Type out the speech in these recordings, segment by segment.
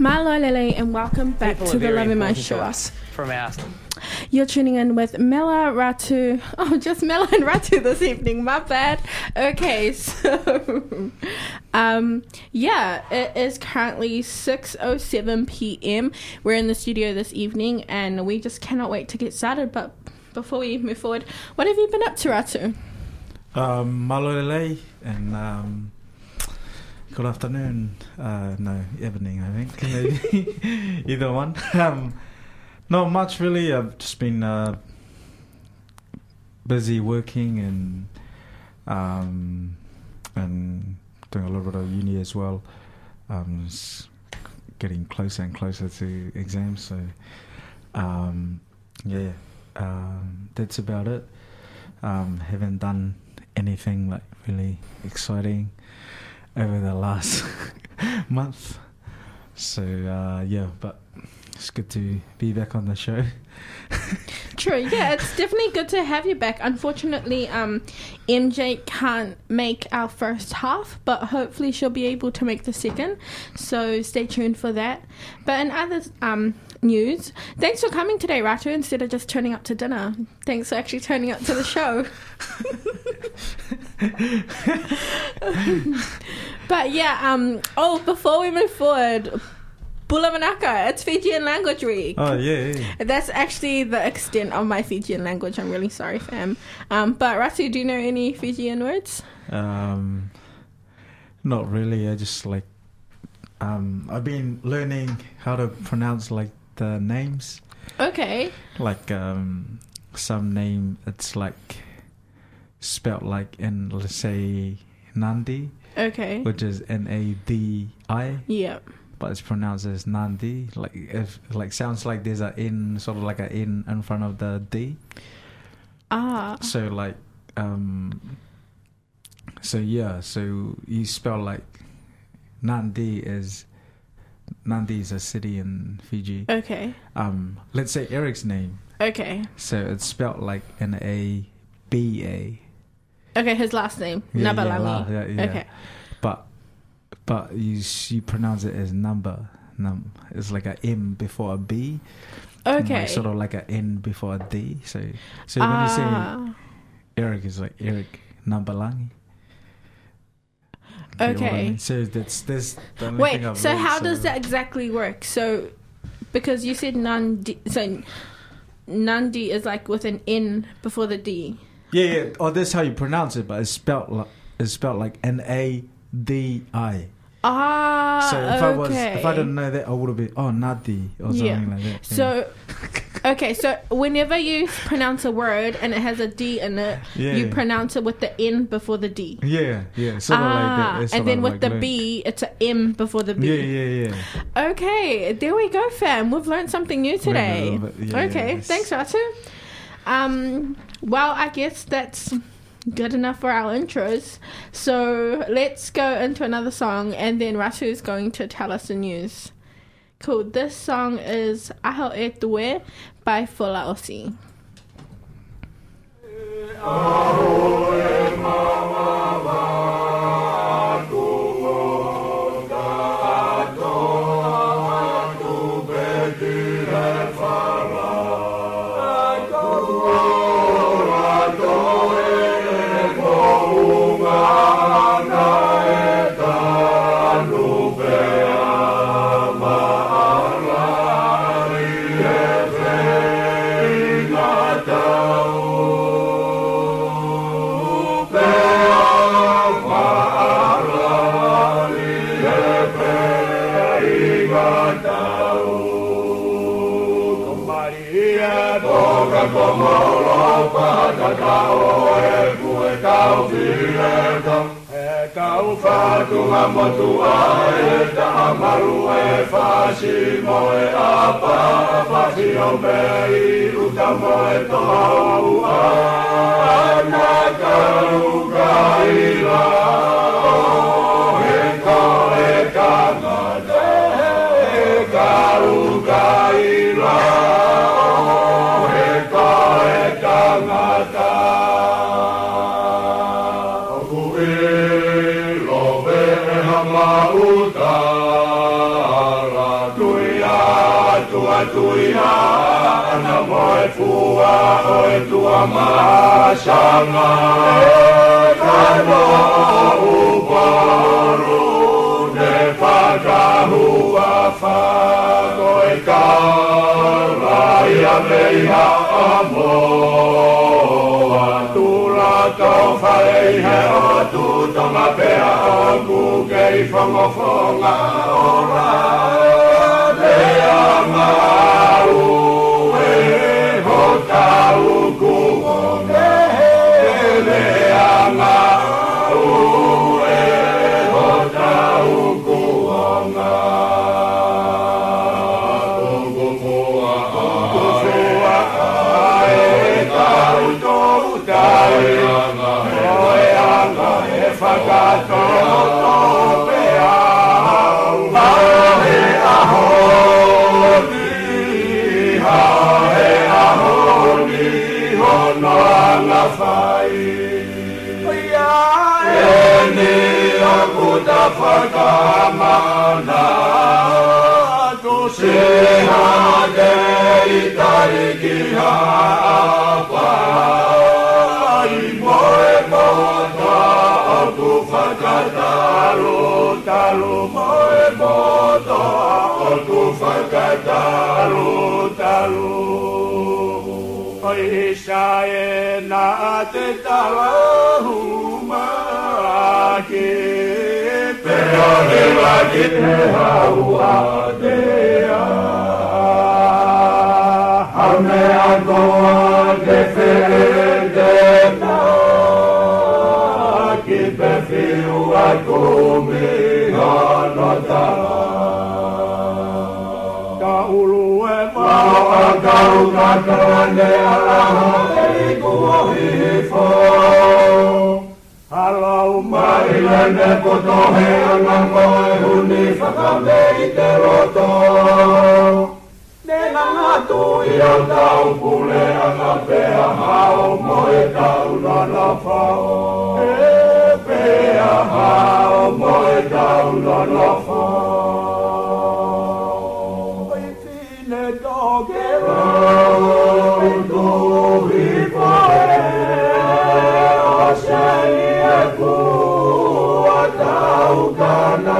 Malo Lele, and welcome back People to the very Love and Mo important Show. us from our You're tuning in with Mela Ratu. Oh, just Mela and Ratu this evening. My bad. Okay, so um, yeah, it is currently 6:07 p.m. We're in the studio this evening, and we just cannot wait to get started. But before we move forward, what have you been up to, Ratu? Um, Malolele and um, good afternoon. Uh, no, evening, I think. Maybe either one. Um, not much really. I've just been uh, busy working and um, and doing a little bit of uni as well. Um, getting closer and closer to exams, so um, yeah, um, that's about it. Um, haven't done anything like really exciting over the last month. So uh, yeah, but it's good to be back on the show. True, yeah, it's definitely good to have you back. Unfortunately, um, MJ can't make our first half, but hopefully she'll be able to make the second. So stay tuned for that. But in other um, news, thanks for coming today, Ratu, instead of just turning up to dinner. Thanks for actually turning up to the show. but yeah, um, oh, before we move forward, Bula Vinaka, it's Fijian Language Week. Oh yeah, yeah. That's actually the extent of my Fijian language. I'm really sorry, fam. Um, but Ratu, do you know any Fijian words? Um, not really. I just like um, I've been learning how to pronounce like the names. Okay. Like um, some name, it's like spelt like in let's say Nandi, Okay. which is N A D I, Yeah. but it's pronounced as Nandi. Like if like sounds like there's a N, sort of like a N in front of the D. Ah. So like um so yeah, so you spell like Nandi is Nandi is a city in Fiji. Okay. Um let's say Eric's name. Okay. So it's spelled like N A B A. Okay. His last name Yeah, yeah, Nabalangi. la- yeah, yeah. Okay. But but you s- you pronounce it as number. Num it's like a M before a B. Okay. Like sort of like a N before a D. So so when you say Ah. Eric is like Eric Nambalangi. Get what I Okay. mean? So that's this. Wait. So learned, how so- does that exactly work? So, because you said Nandi, so Nandi is like with an N before the D. Yeah, yeah. Oh, that's how you pronounce it, but it's spelled like it's spelled like N A D I. Ah. So if I was if I didn't know that, I would have been oh Nadi or something Yeah. like that. yeah. So, okay, so whenever you pronounce a word and it has a D in it, yeah, you pronounce it with the N before the D. yeah, yeah, sort of like ah, that. It's and then with like the learn- B, it's an M before the B. Yeah, yeah, yeah. Okay, there we go, fam. We've learned something new today. bit, okay, yes. thanks, Ratu. Um, well, I guess that's good enough for our intros. So let's go into another song, and then Ratu is going to tell us the news. Cool. This song is Aho E Tue by Fula Osi. ka ka o e ku e ka o fi e ka e ka mo tu a e ta ma e fa si mo e a pa o me i ru mo e to a u a a na ka u mashanga kano uporo ne faka hua fa koe ka rai a meiha tula tau he o tu tonga pea o kukei fongo fonga ora lea maa ue ho tau kukei Allah Kamala Tushina Apa Imoe Te talahumake Noleva Gitneha Uadea Hame Agoa Deferedeta Kibefiu Agumi Hanota Kaulu Eva Kaulu Kakanea Iguahi Fora lende ko tohe anga mai huni whakame i te roto. Ne langa tu i au tau pule anga pea hao mo e tau whao. E pea hao mo e tau whao. Oi tine rau.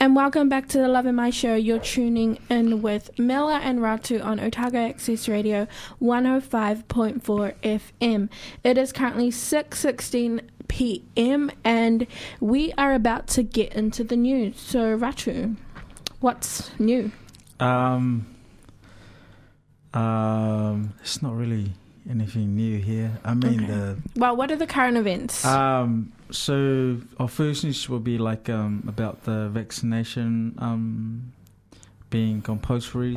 And welcome back to the Lave Mai Show. You're tuning in with Mela and Ratu on Otago Access Radio 105.4 FM. It is currently 6:16 p.m. and we are about to get into the news. So Ratu, what's new? Um, um, it's not really anything new here. I mean, Okay. Well, what are the current events? um, so our first news will be like um about the vaccination um being compulsory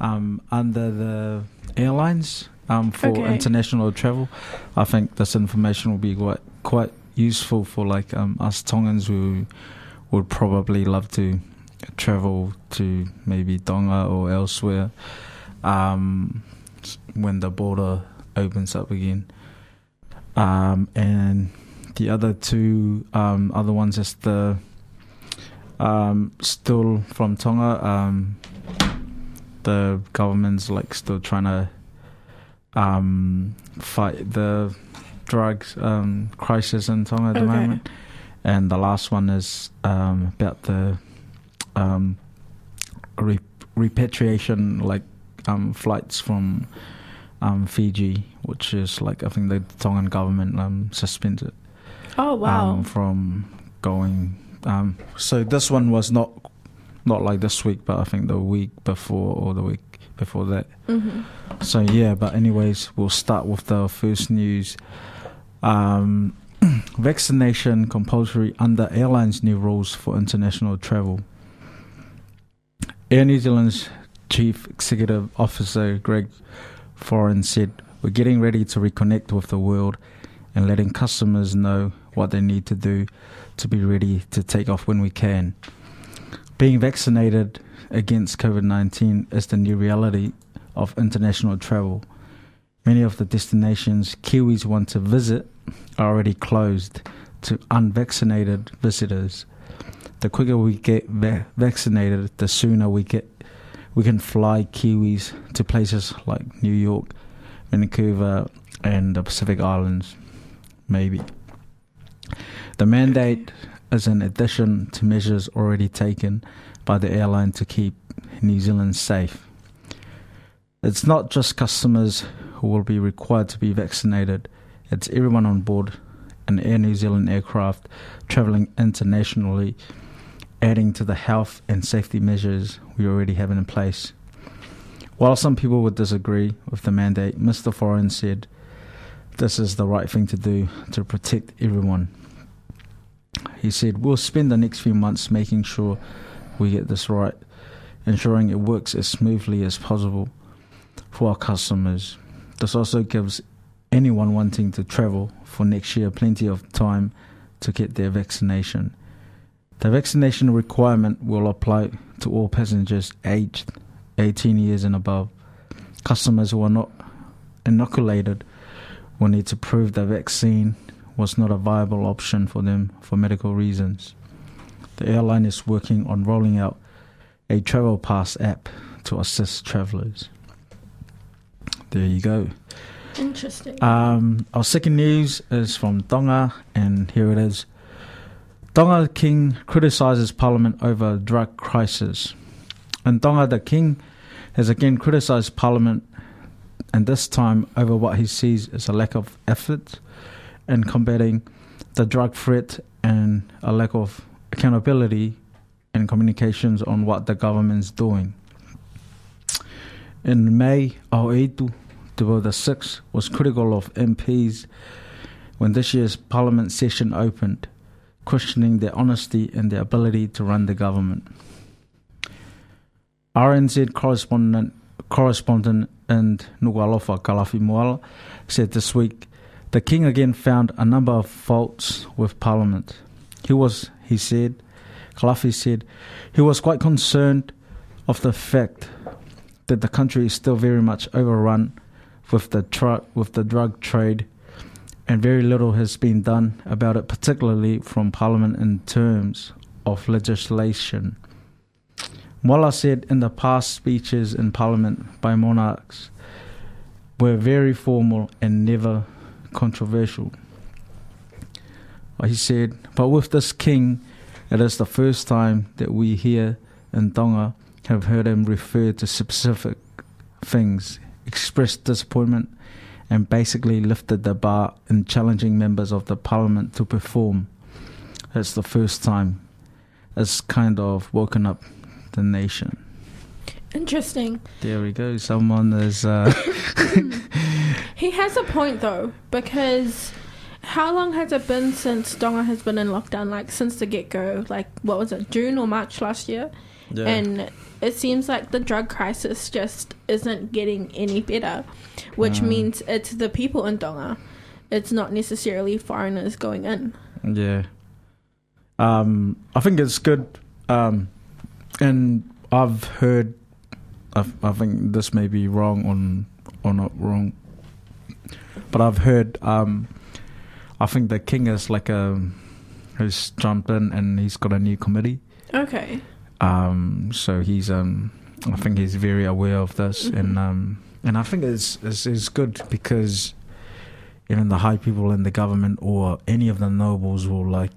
um under the airlines um for Okay. international travel. I think this information will be quite quite useful for like um us Tongans who would probably love to travel to maybe Tonga or elsewhere um, when the border opens up again. Um, and the other two um, other ones is the um, still from Tonga. Um, the government's like still trying to um, fight the drugs um, crisis in Tonga at the Okay. moment. And the last one is um, about the um, re- repatriation, like um, flights from um, Fiji, which is like I think the Tongan government um, suspended oh wow. um, from going. Um, so this one was not not like this week, but I think the week before or the week before that. hmm So yeah, but anyways, we'll start with the first news. Um, vaccination compulsory under airlines' new rules for international travel. Air New Zealand's Chief Executive Officer Greg Foran said, We're getting ready to reconnect with the world and letting customers know what they need to do to be ready to take off when we can. Being vaccinated against COVID 19 is the new reality of international travel. Many of the destinations Kiwis want to visit are already closed to unvaccinated visitors. The quicker we get va- vaccinated, the sooner we get we can fly Kiwis to places like New York, Vancouver, and the Pacific Islands. Maybe. The mandate is an addition to measures already taken by the airline to keep New Zealand safe. It's not just customers who will be required to be vaccinated, it's everyone on board an Air New Zealand aircraft travelling internationally, adding to the health and safety measures we already have in place. While some people would disagree with the mandate, Mr. Foran said this is the right thing to do to protect everyone. He said, We'll spend the next few months making sure we get this right, ensuring it works as smoothly as possible for our customers. This also gives anyone wanting to travel for next year plenty of time to get their vaccination. The vaccination requirement will apply to all passengers aged 18 years and above. Customers who are not inoculated will need to prove the vaccine was not a viable option for them for medical reasons. The airline is working on rolling out a travel pass app to assist travelers. There you go. Interesting. Um, our second news is from Tonga, and here it is. Tonga King criticises Parliament over drug crisis. And Tonga, the King has again criticised Parliament, and this time over what he sees as a lack of effort in combating the drug threat and a lack of accountability and communications on what the government's doing. In May, Aho'eitu, the Sixth was critical of MPs when this year's Parliament session opened, questioning their honesty and their ability to run the government. RNZ correspondent correspondent in Nuku'alofa Kalafi Moala said this week the king again found a number of faults with Parliament. He was, he said, Kalafi said, he was quite concerned of the fact that the country is still very much overrun with the with the drug trade, and very little has been done about it, particularly from Parliament in terms of legislation. Moala said in the past speeches in Parliament by monarchs were very formal and never controversial. He said, but with this king, it is the first time that we here in Tonga have heard him refer to specific things, express disappointment, and basically lifted the bar in challenging members of the parliament to perform. It's the first time. It's kind of woken up the nation. Interesting. There we go. Someone is. Uh, He has a point though, because how long has it been since Tonga has been in lockdown? Like since the get go, like what was it, June or March last year? And it seems like the drug crisis just isn't getting any better, which Mm. means it's the people in Tonga. It's not necessarily foreigners going in. Yeah. Um, I think it's good. Um, and I've heard, I, I think this may be wrong on, or not wrong, but I've heard, um, I think the king is like a, has jumped in and he's got a new committee. Okay. Um, so he's, um, I think he's very aware of this, Mhm. and um, and I think it's, it's it's good because even the high people in the government or any of the nobles will like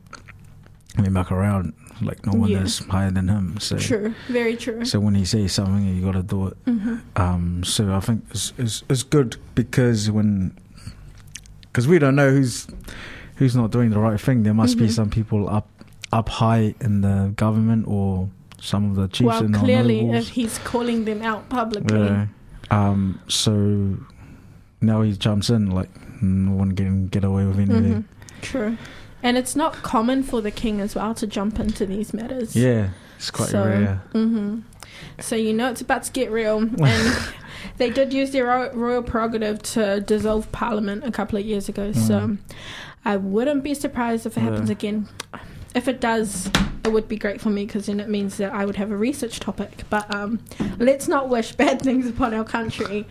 let me back around. Like no one Yeah. is higher than him. So True. Very true. so when he says something, you got to do it. hmm Um, so I think it's, it's it's good because when because we don't know who's who's not doing the right thing. There must be Mhm. some people up up high in the government or some of the chiefs Well, clearly, if he's calling them out publicly, Yeah. Um, so now he jumps in like no one can get away with anything. Mhm. True. And it's not common for the king as well to jump into these matters. Yeah, it's quite so, rare. hmm So you know it's about to get real. And they did use their royal prerogative to dissolve parliament a couple of years ago. So Mm. I wouldn't be surprised if it happens Yeah. again. If it does, it would be great for me because then it means that I would have a research topic. But um, let's not wish bad things upon our country.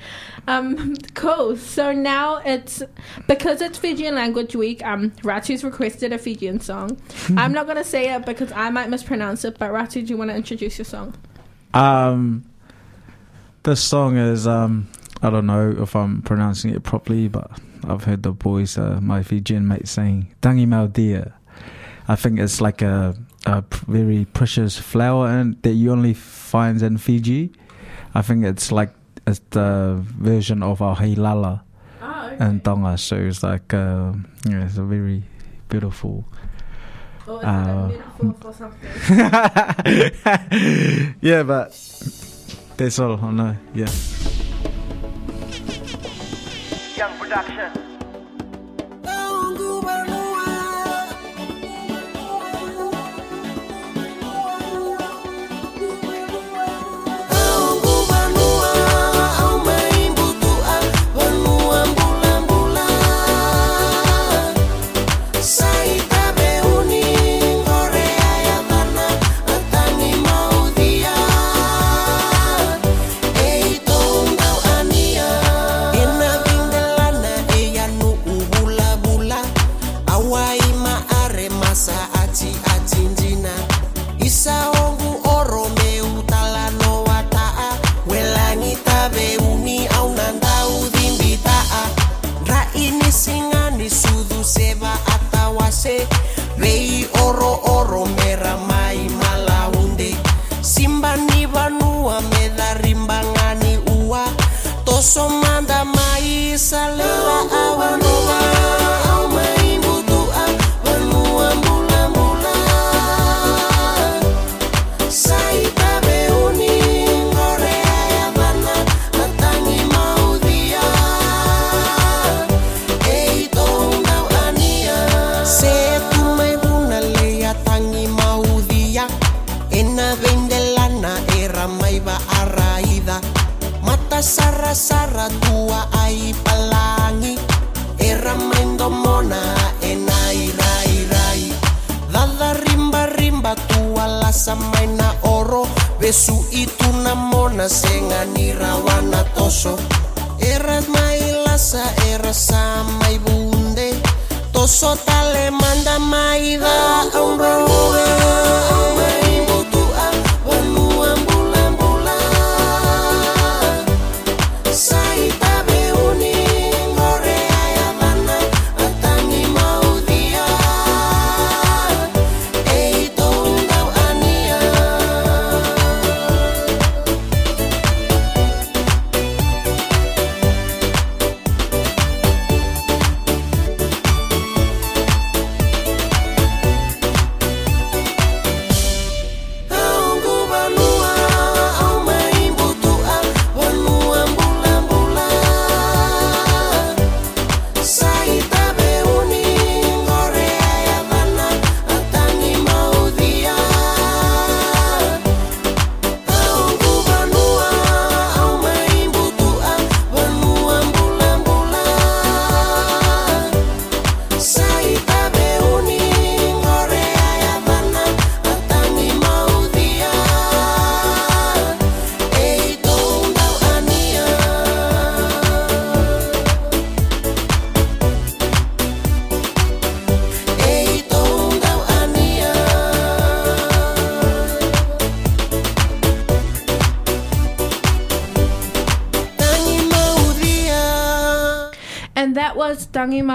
Um, cool. So now it's because it's Fijian Language Week. Um, Ratu's requested a Fijian song. I'm not gonna say it because I might mispronounce it. But Ratu, do you want to introduce your song? Um, this song is um, I don't know if I'm pronouncing it properly, but I've heard the boys, uh, my Fijian mates, saying "Tagimaucia." I think it's like a very precious flower and that you only find in Fiji. I think it's like it's the version of our heilala Oh, in Tonga, so it's like uh, yeah, it's a very beautiful. Or is it a Uh, metaphor yeah, but that's all I know. Yeah. Young Production.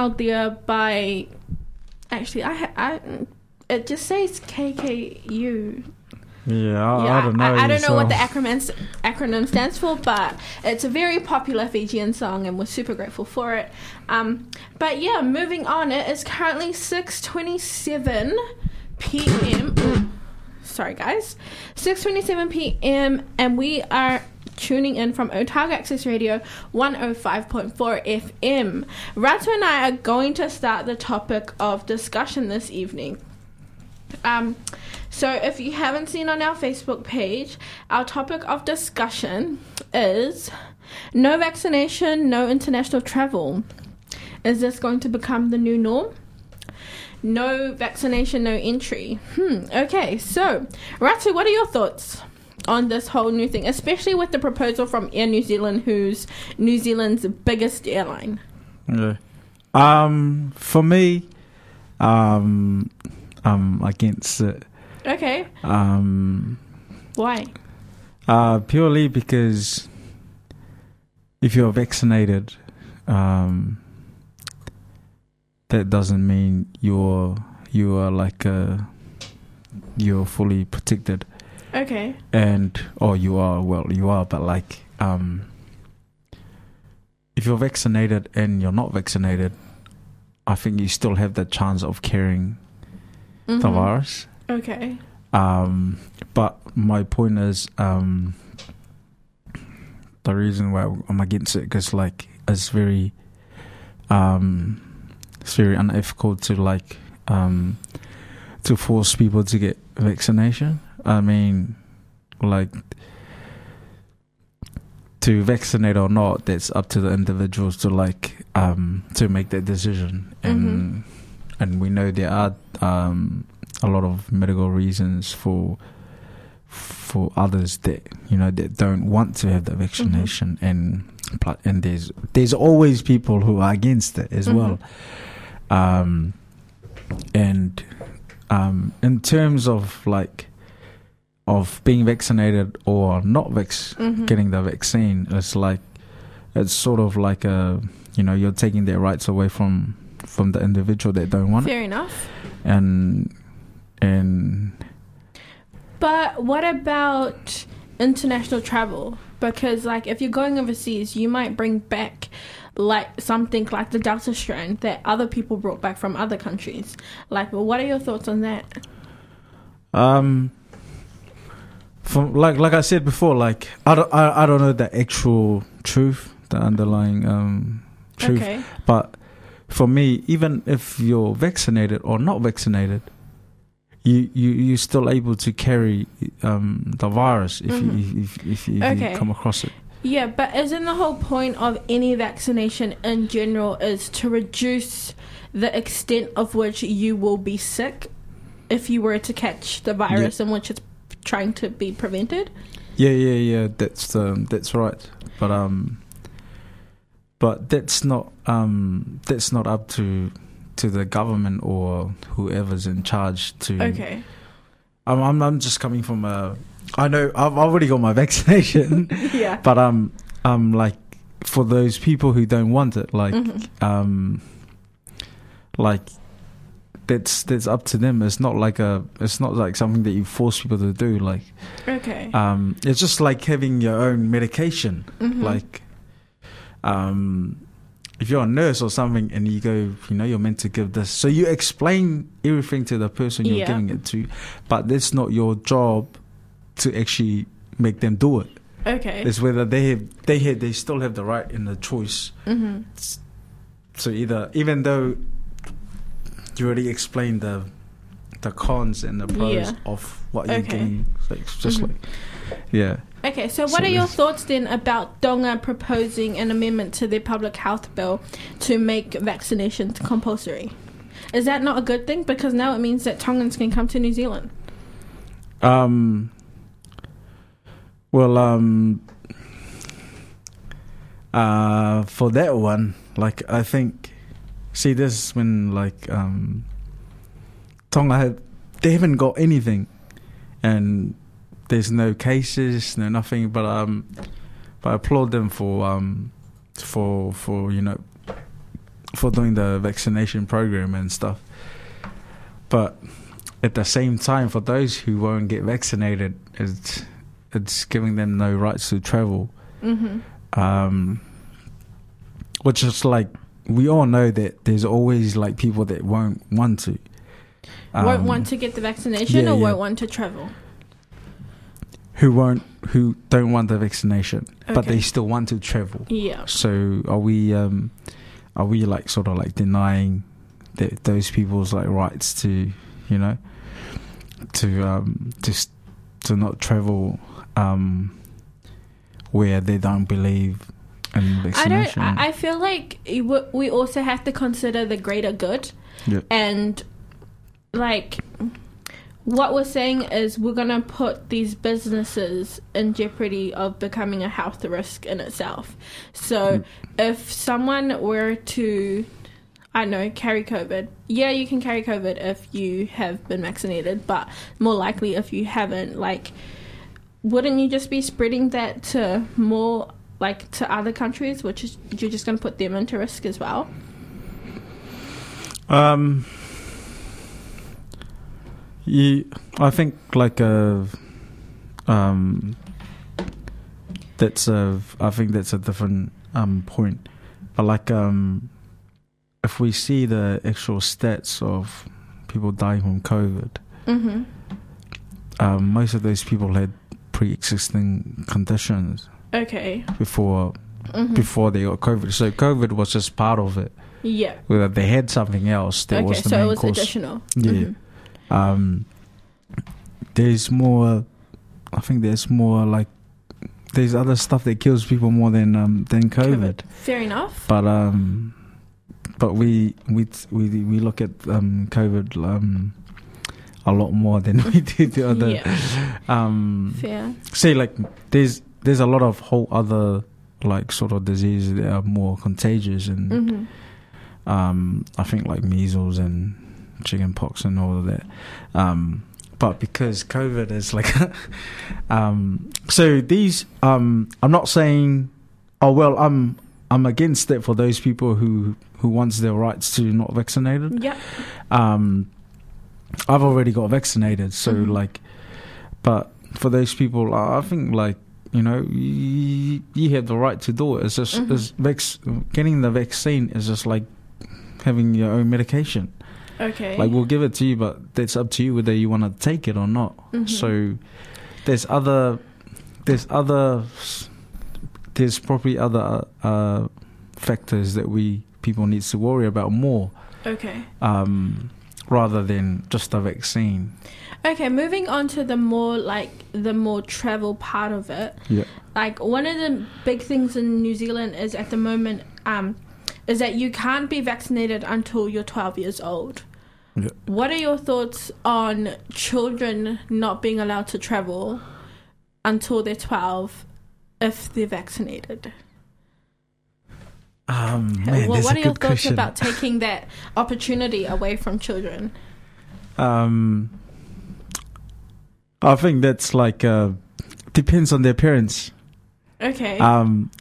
Tagimaucia by. Actually, I, I it just says KKU. Yeah, I, yeah, I don't know. I, don't know what the acronym acronym stands for, but it's a very popular Fijian song, and we're super grateful for it. Um, but yeah, moving on. It is currently six twenty seven p.m. Sorry, guys, six twenty seven p.m. and we are tuning in from Otago Access Radio 105.4 FM. Ratu and I are going to start the topic of discussion this evening. Um, so, if you haven't seen on our Facebook page, our topic of discussion is no vaccination, no international travel. Is this going to become the new norm? No vaccination, no entry. Hmm, okay, so, Ratu, what are your thoughts on this whole new thing, especially with the proposal from Air New Zealand, who's New Zealand's biggest airline? Yeah. Um, for me, um, I'm against it. Okay, Um, why? uh, purely because if you're vaccinated, um, that doesn't mean you're you are like uh you're fully protected Okay, and or you are well you are but like um if you're vaccinated and you're not vaccinated i think you still have the chance of carrying the Mhm. virus. Okay, um but my point is um the reason why i'm against it because like it's very um it's very unethical to like um to force people to get vaccination i mean like to vaccinate or not that's up to the individuals to like um to make that decision. And and we know there are um a lot of medical reasons for for others that you know that don't want to have the vaccination. And pl- and there's there's always people who are against it as Mhm. well. Um and um in terms of like of being vaccinated or not vac- Mhm. getting the vaccine it's like it's sort of like a you know you're taking their rights away from from the individual that don't want it fair enough. and and But what about international travel? Because like if you're going overseas, you might bring back like something like the Delta strain that other people brought back from other countries. Like, well, what are your thoughts on that? Um, from like like I said before, like I don't I, I don't know the actual truth, the underlying um truth. Okay. But for me, even if you're vaccinated or not vaccinated, you you you're still able to carry um the virus if Mhm. you if if, if Okay. you come across it. Yeah, but isn't the whole point of any vaccination in general is to reduce the extent of which you will be sick if you were to catch the virus in which it's trying to be prevented? Yeah, yeah, yeah. That's um, that's right. But um, but that's not um, that's not up to to the government or whoever's in charge to. Okay. I'm I'm, I'm just coming from a. I know I've already got my vaccination, yeah. but um, um, like for those people who don't want it, like Mhm. um, like that's that's up to them. It's not like a. It's not like something that you force people to do. Like Okay. um, it's just like having your own medication. Mhm. Like, um, if you're a nurse or something and you go, you know, you're meant to give this. So you explain everything to the person you're Yeah. giving it to, but that's not your job to actually make them do it. okay. It's whether they have, they have, they still have the right and the choice. hmm So either, even though you already explained the the cons and the pros Yeah. of what you're Okay. getting, so it's just Mhm. like, yeah. Okay, so what So are your thoughts then about Tonga proposing an amendment to their public health bill to make vaccinations compulsory? Is that not a good thing? Because now it means that Tongans can come to New Zealand. Um. Well, um. Uh, for that one, like I think, see, this is when like um, Tonga had they haven't got anything, and there's no cases, no nothing. But um, but I applaud them for um, for for you know, for doing the vaccination program and stuff. But at the same time, for those who won't get vaccinated, it's it's giving them no rights to travel. Mm-hmm. Um, which is like we all know that there's always like people that won't want to. won't Um, want to get the vaccination yeah, or yeah. won't want to travel. who won't who don't want the vaccination, but they still want to travel. Yeah. So are we um are we like sort of like denying that those people's like rights to you know to um to s- to not travel um where they don't believe in I don't. I feel like we also have to consider the greater good, Yeah. and like what we're saying is we're gonna put these businesses in jeopardy of becoming a health risk in itself. So Mm. if someone were to I don't know, carry COVID. Yeah, you can carry COVID if you have been vaccinated, but more likely if you haven't, like, wouldn't you just be spreading that to more, like, to other countries, which is, you're just going to put them into risk as well? Um, you, I think like a, um, that's a, I think that's a different um point, but like um, if we see the actual stats of people dying from COVID, Mm-hmm. um, most of those people had pre-existing conditions Okay. before hmm before they got COVID. So COVID was just part of it. Yeah. Whether they had something else, that okay, was the so main it was cause. additional. Yeah. Mhm. um there's more i think there's more like there's other stuff that kills people more than um than covid, Fair enough. but um but we we we we look at um covid um a lot more than we did the other yeah. um Fair. say like there's there's a lot of whole other like sort of diseases that are more contagious and hmm um, I think like measles and chickenpox and all of that. Um, but because COVID is like, um, so these, um, I'm not saying, oh well, I'm I'm against it for those people who who wants their rights to not vaccinated. Yeah. Um, I've already got vaccinated, so Mhm. like, but for those people, I think like. You know, you, you have the right to do it. It's just, Mhm. it's getting the vaccine is just like having your own medication. Okay. Like we'll give it to you, but it's up to you whether you want to take it or not. Mhm. So there's other, there's other, there's probably other uh, factors that we people needs to worry about more, okay. um, rather than just the vaccine. Okay, moving on to the more like the more travel part of it. Yeah. Like one of the big things in New Zealand is at the moment um is that you can't be vaccinated until you're 12 years old. Yeah. What are your thoughts on children not being allowed to travel until they're 12 if they're vaccinated? Um, man, well, what are your thoughts question. about taking that opportunity away from children? Um, I think that's like uh, depends on their parents. Okay. um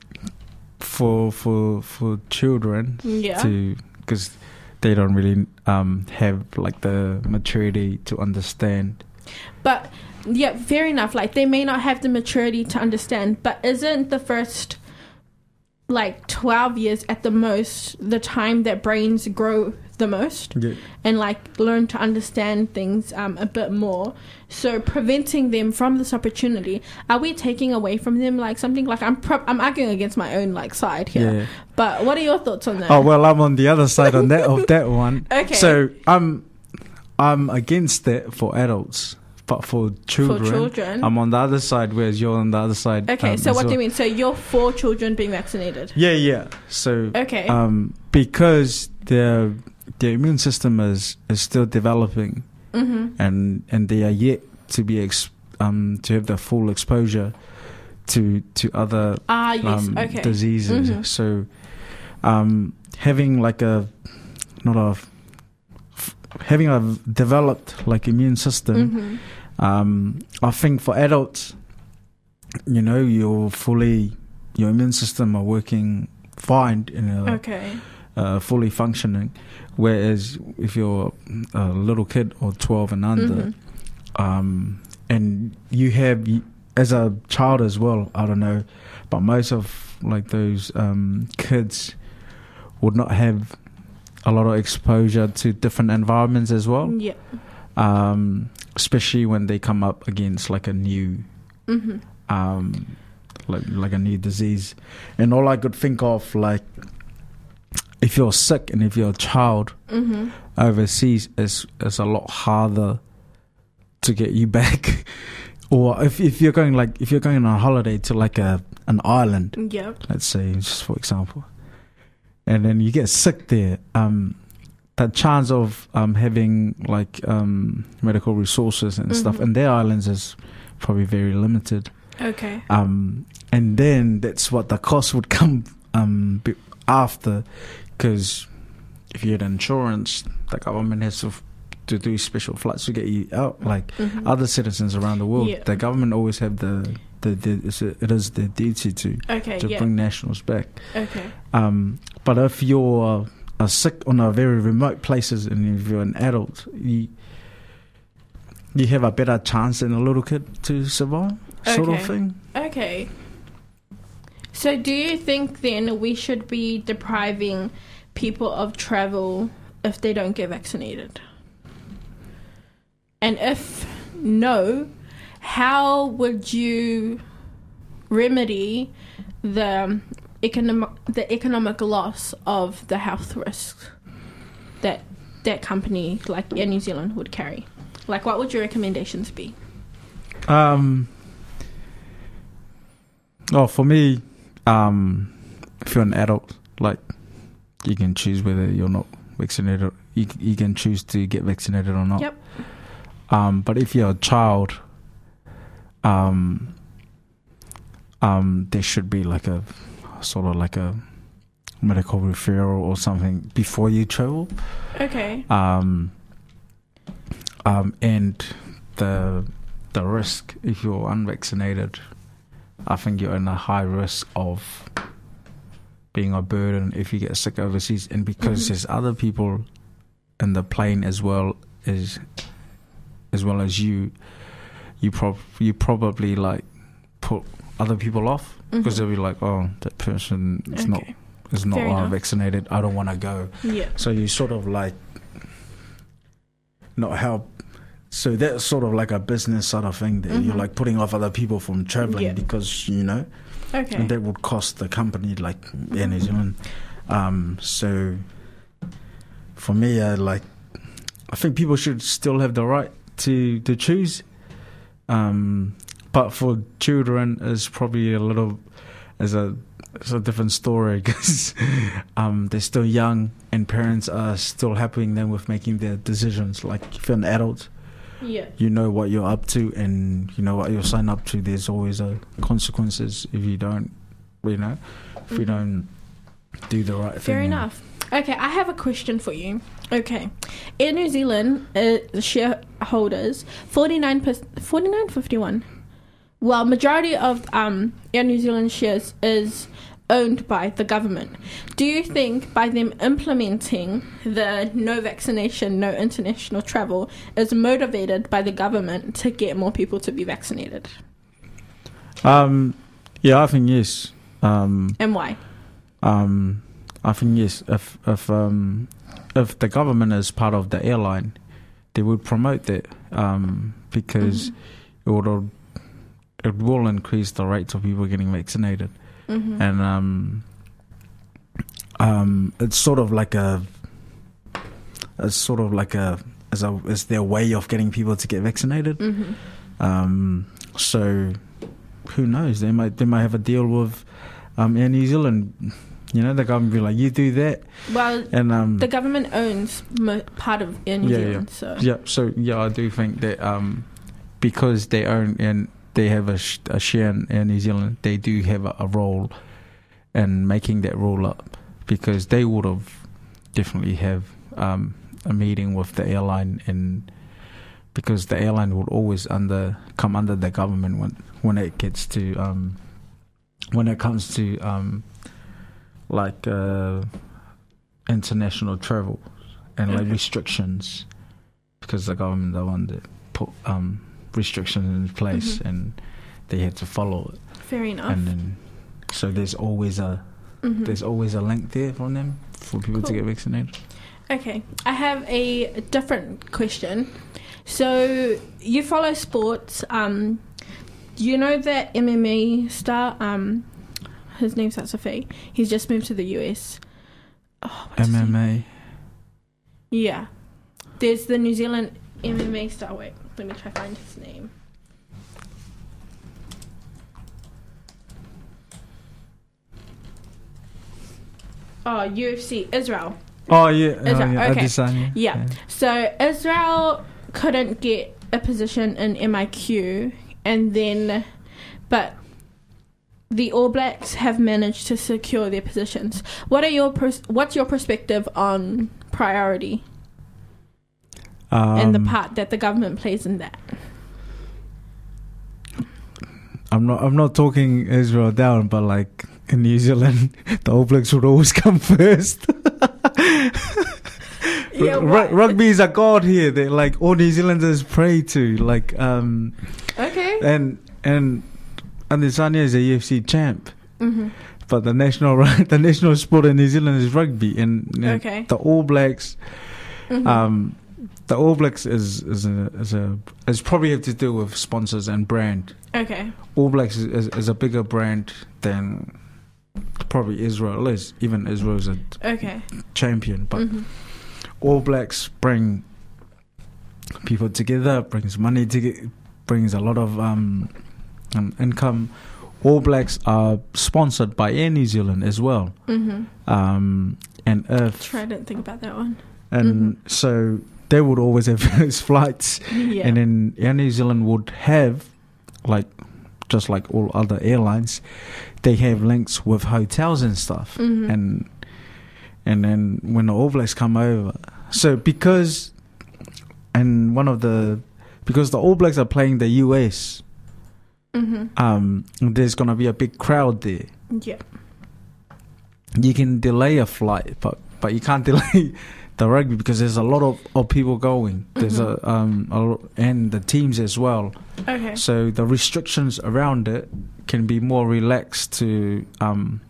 for for for children yeah. to because they don't really um have like the maturity to understand But yeah, fair enough. Like they may not have the maturity to understand, but isn't the first like 12 years at the most the time that brains grow the most yeah. and like learn to understand things um, a bit more. So preventing them from this opportunity are we taking away from them? Like something like i'm pro- i'm arguing against my own like side here. Yeah. But what are your thoughts on that? Oh well i'm on the other side on that of that one. Okay. So i'm i'm against that for adults but for children, children. i'm on the other side whereas you're on the other side okay um, so what do you mean? So you're for children being vaccinated? Yeah yeah. So okay. um because their their immune system is is still developing mm-hmm. and and they are yet to be ex- um to have the full exposure to to other ah yes. um, okay. diseases. Mhm. So um having like a not a having a developed like immune system hmm um I think for adults you know you're fully your immune system are working fine You know, okay uh, fully functioning whereas if you're a little kid or 12 and under Mhm. um, and you have as a child as well. I don't know, but most of like those um, kids would not have a lot of exposure to different environments as well. yeah Um, especially when they come up against like a new Mm-hmm. um, like like a new disease, and all I could think of like if you're sick and if you're a child Mm-hmm. overseas, it's is a lot harder to get you back. or if if you're going like if you're going on a holiday to like a an island, Yep. let's say just for example, and then you get sick there, um, the chance of um having like um medical resources and stuff Mhm. in their islands is probably very limited. Okay. Um, and then that's what the cost would come um after, because if you had insurance, the government has to f- to do special flights to get you out. Like Mhm. other citizens around the world, Yeah. the government always have the the, the it's a, it is their duty to Okay. to Yeah. bring nationals back. Okay. Um, but if you're uh, sick on a very remote places and if you're an adult, you you have a better chance than a little kid to survive, sort Okay. of thing. Okay. So, do you think then we should be depriving people of travel if they don't get vaccinated? And if no, how would you remedy the economic the economic loss of the health risks that that company like Air New Zealand would carry? Like, what would your recommendations be? Um. Oh, for me, um, if you're an adult, like you can choose whether you're not vaccinated. You you can choose to get vaccinated or not. Yep. Um, but if you're a child, um, um, there should be like a sort of like a medical referral or something before you travel. Okay. Um, um, and the the risk if you're unvaccinated, I think you're in a high risk of being a burden if you get sick overseas, and because Mhm. there's other people in the plane as well as as well as you, you prob you probably like put other people off because Mhm. they'll be like, oh, that person is not is not uh, vaccinated. I don't want to go. Yeah. So you sort of like not help. So that's sort of like a business sort of thing that you're Mhm. like putting off other people from traveling Yeah. because you know, Okay. and that would cost the company like Air New Zealand. Um, so for me, I like I think people should still have the right to to choose. Um, but for children, it's probably a little as a it's a different story because um, they're still young and parents are still helping them with making their decisions. Like if you're an adult, yeah, you know what you're up to and you know what you're signing up to. There's always a consequences if you don't, you know, if you mm-hmm. don't do the right Fair thing. Fair enough. Okay, I have a question for you. Okay, in New Zealand uh, shareholders 49 49.51 well, majority of um, Air New Zealand shares is owned by the government. Do you think by them implementing the no vaccination, no international travel is motivated by the government to get more people to be vaccinated? Um, yeah, I think yes. Um, And why? um, I think yes. If if um, if the government is part of the airline, they would promote that um, because it would it will increase the rates of people getting vaccinated. Mm-hmm. and um, um, it's sort of like a, it's sort of like a, as a, as their way of getting people to get vaccinated. Mm-hmm. Um, so who knows? They might they might have a deal with um, Air New Zealand. You know, the government be like, you do that, Well, and um, the government owns mo- part of Air New Yeah, yeah. Zealand, so yeah. So yeah, I do think that um, because they own and they have a, sh- a share in Air New Zealand, they do have a, a role in making that rule up because they would have definitely have um, a meeting with the airline and because the airline would always under come under the government when when it gets to um, when it comes to um, like uh, international travel and like restrictions because the government the one that put um, restrictions in place Mhm. and they had to follow it fair enough. and then so there's always a Mhm. there's always a link there from them for people to get vaccinated. Okay, I have a different question. So you follow sports. Um, you know that MMA star? Um, his name's A. He's just moved to the US. Oh, what's his name? MMA. Yeah. There's the New Zealand MMA star. Wait, let me try find his name. Oh, UFC Israel. Oh yeah, oh, Israel. oh, yeah, okay. Adesanya. Yeah. So Israel couldn't get a position in MIQ, and then, but the All Blacks have managed to secure their positions. What are your pers- what's your perspective on priority Um, and the part that the government plays in that? I'm not. I'm not talking Israel down, but like in New Zealand, the All Blacks would always come first. Yeah, what- rugby is a god here. They like all New Zealanders pray to. Like um, Okay. and and and Adesanya is a UFC champ. hmm But the national the national sport in New Zealand is rugby, and, and Okay. the All Blacks, hmm um, the All Blacks is is a is a is probably have to do with sponsors and brand. okay. All Blacks is, is, is a bigger brand than probably Israel is. Even Israel is a Okay. champion, but hmm All Blacks bring people together, brings money to brings a lot of um, um, income. All Blacks are sponsored by Air New Zealand as well, hmm um, and Earth, Try didn't think about that one. and so they would always have those flights. Yeah. And then Air New Zealand would have, like, just like all other airlines, they have links with hotels and stuff. Mhm. And and then when the All Blacks come over, so because and one of the because the All Blacks are playing the US, hmm um, there's gonna be a big crowd there. Yeah. You can delay a flight, but but you can't delay the rugby because there's a lot of, of people going. There's Mhm. a um a, and the teams as well. Okay. So the restrictions around it can be more relaxed to um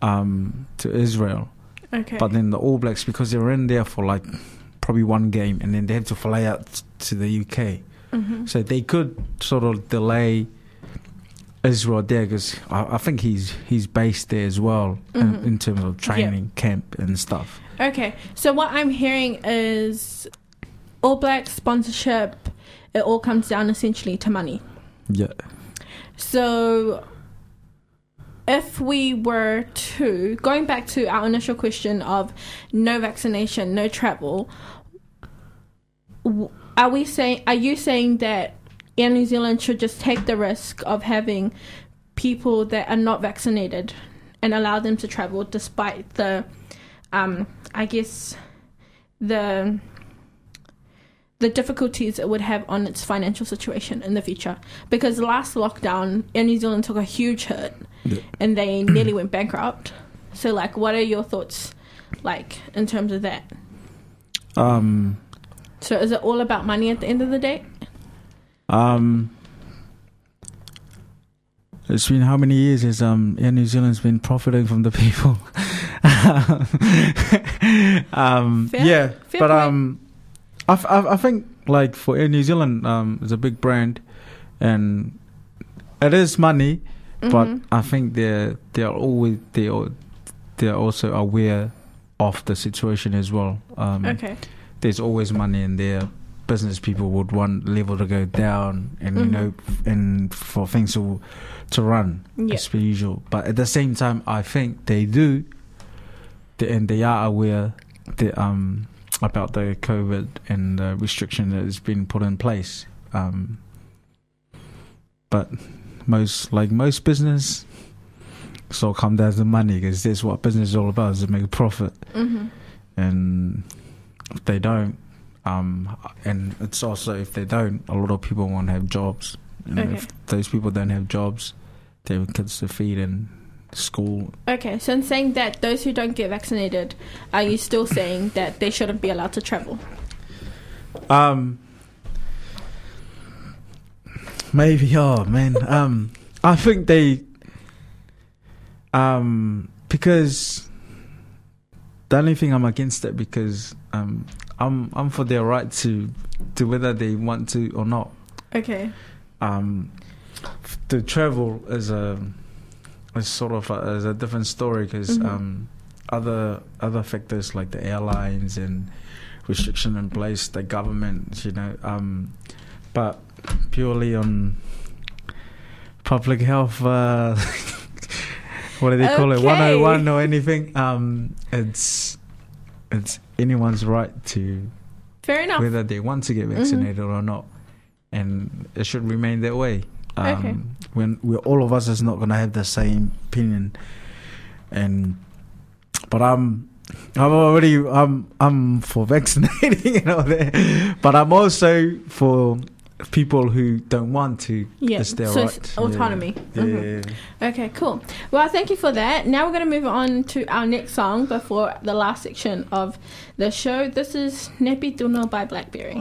um to Israel. Okay. But then the All Blacks because they were in there for like probably one game and then they have to fly out to the UK. hmm So they could sort of delay Israel there because I, I think he's he's based there as well in, Mhm. in terms of training camp and stuff. Okay, so what I'm hearing is All Black sponsorship. It all comes down essentially to money. Yeah. So, if we were to going back to our initial question of no vaccination, no travel, are we saying? Are you saying that Air New Zealand should just take the risk of having people that are not vaccinated and allow them to travel despite the, um, I guess, the the difficulties it would have on its financial situation in the future. Because last lockdown, Air New Zealand took a huge hit Yeah. and they nearly went bankrupt. So, like, what are your thoughts, like, in terms of that? Um. So, is it all about money at the end of the day? Um. It's been how many years has um Air New Zealand's been profiting from the people? um, Fair- yeah, fair but I um, I, I I think like for Air New Zealand, um, it's a big brand, and it is money, but Mhm. I think they're they're always they they're also aware of the situation as well. Um, okay. there's always money in there. Business people would want level to go down, and you Mhm. know, and for things to to run Yeah. as per usual. But at the same time, I think they do, and they are aware that, um about the COVID and the restriction that has been put in place. Um, but most like most business, it's all come down to money because that's what business is all about: is to make a profit hmm and if they don't, um, and it's also if they don't, a lot of people won't have jobs. And Okay. if those people don't have jobs, they have kids to feed and school. Okay, so in saying that those who don't get vaccinated, are you still saying that they shouldn't be allowed to travel? Um, maybe. Oh man. Um, I think they. Um, because the only thing I'm against it because um, I'm I'm for their right to to whether they want to or not. Okay. um, to travel is a is sort of a, is a different story because Mhm. um, other other factors like the airlines and restriction in place, the government, you know, um, but purely on public health. Uh, what do they call it? One hundred one or anything? Um, it's it's anyone's right to Fair enough. whether they want to get Mhm. vaccinated or not, and it should remain that way. Um, Okay. When we all of us is not going to have the same opinion, and but I'm I'm already I'm I'm for vaccinating and all that, but I'm also for people who don't want to. yeah. it's their so right. it's autonomy. Yeah. Mhm. Yeah. Okay, cool. Well, thank you for that. Now we're going to move on to our next song before the last section of the show. This is Nepi Tuno by Blackberry.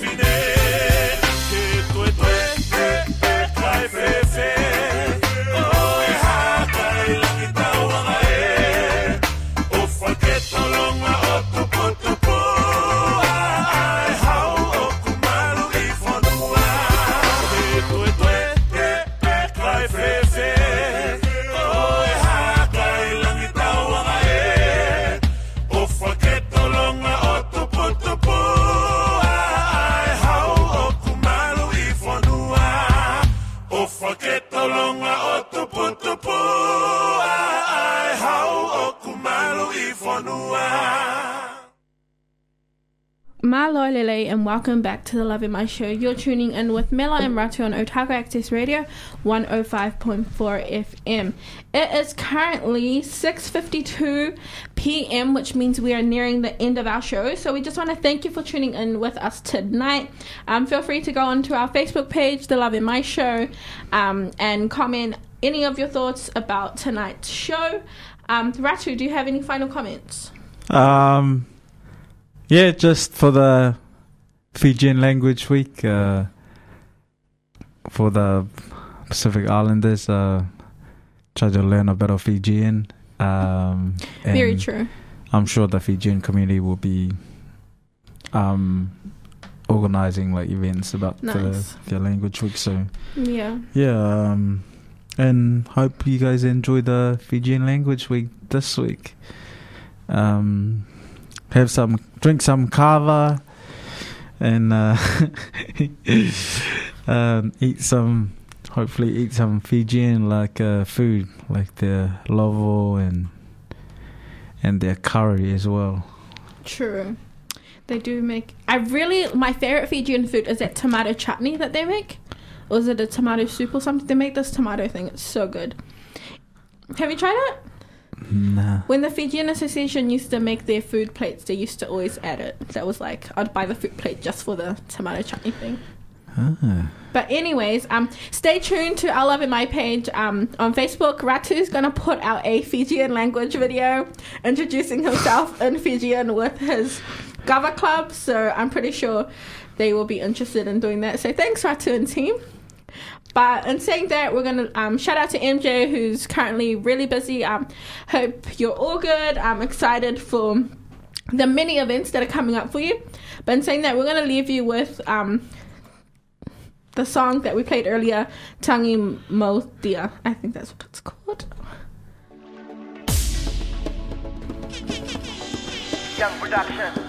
Kanga li Lele and welcome back to the Lave Mai Show. You're tuning in with Mela and Ratu on Otago Access Radio 105.4 FM. It is currently 6.52 p.m. which means we are nearing the end of our show. So we just want to thank you for tuning in with us tonight. Um, feel free to go onto our Facebook page, The Lave Mai Show, um, and comment any of your thoughts about tonight's show. Um, Ratu, do you have any final comments? Um, yeah, just for the Fijian Language Week, uh, for the Pacific Islanders, uh, try to learn a bit of Fijian. Um, Very true. I'm sure the Fijian community will be um, organizing like events about Nice. the, the language week. So Yeah. yeah, um, and hope you guys enjoy the Fijian language week this week. Um, have some, drink some kava, and uh, um, eat some. Hopefully, eat some Fijian like uh, food, like their lovo and and their curry as well. True. They do make. I really. My favorite Fijian food is that tomato chutney that they make. Or is it a tomato soup or something? They make this tomato thing. It's so good. Have you tried it? Nah. When the Fijian Association used to make their food plates, they used to always add it. That was like, I'd buy the food plate just for the tomato chutney thing. Ah. But anyways, um, stay tuned to our Lave Mai page um, on Facebook. Ratu's gonna put out a Fijian language video introducing himself in Fijian with his Gava Club. So I'm pretty sure they will be interested in doing that. So thanks, Ratu and team. But in saying that, we're gonna um, shout out to MJ, who's currently really busy. Um, hope you're all good. I'm excited for the many events that are coming up for you. But in saying that, we're gonna leave you with um, the song that we played earlier, Tangi Motia. I think that's what it's called. Young Production.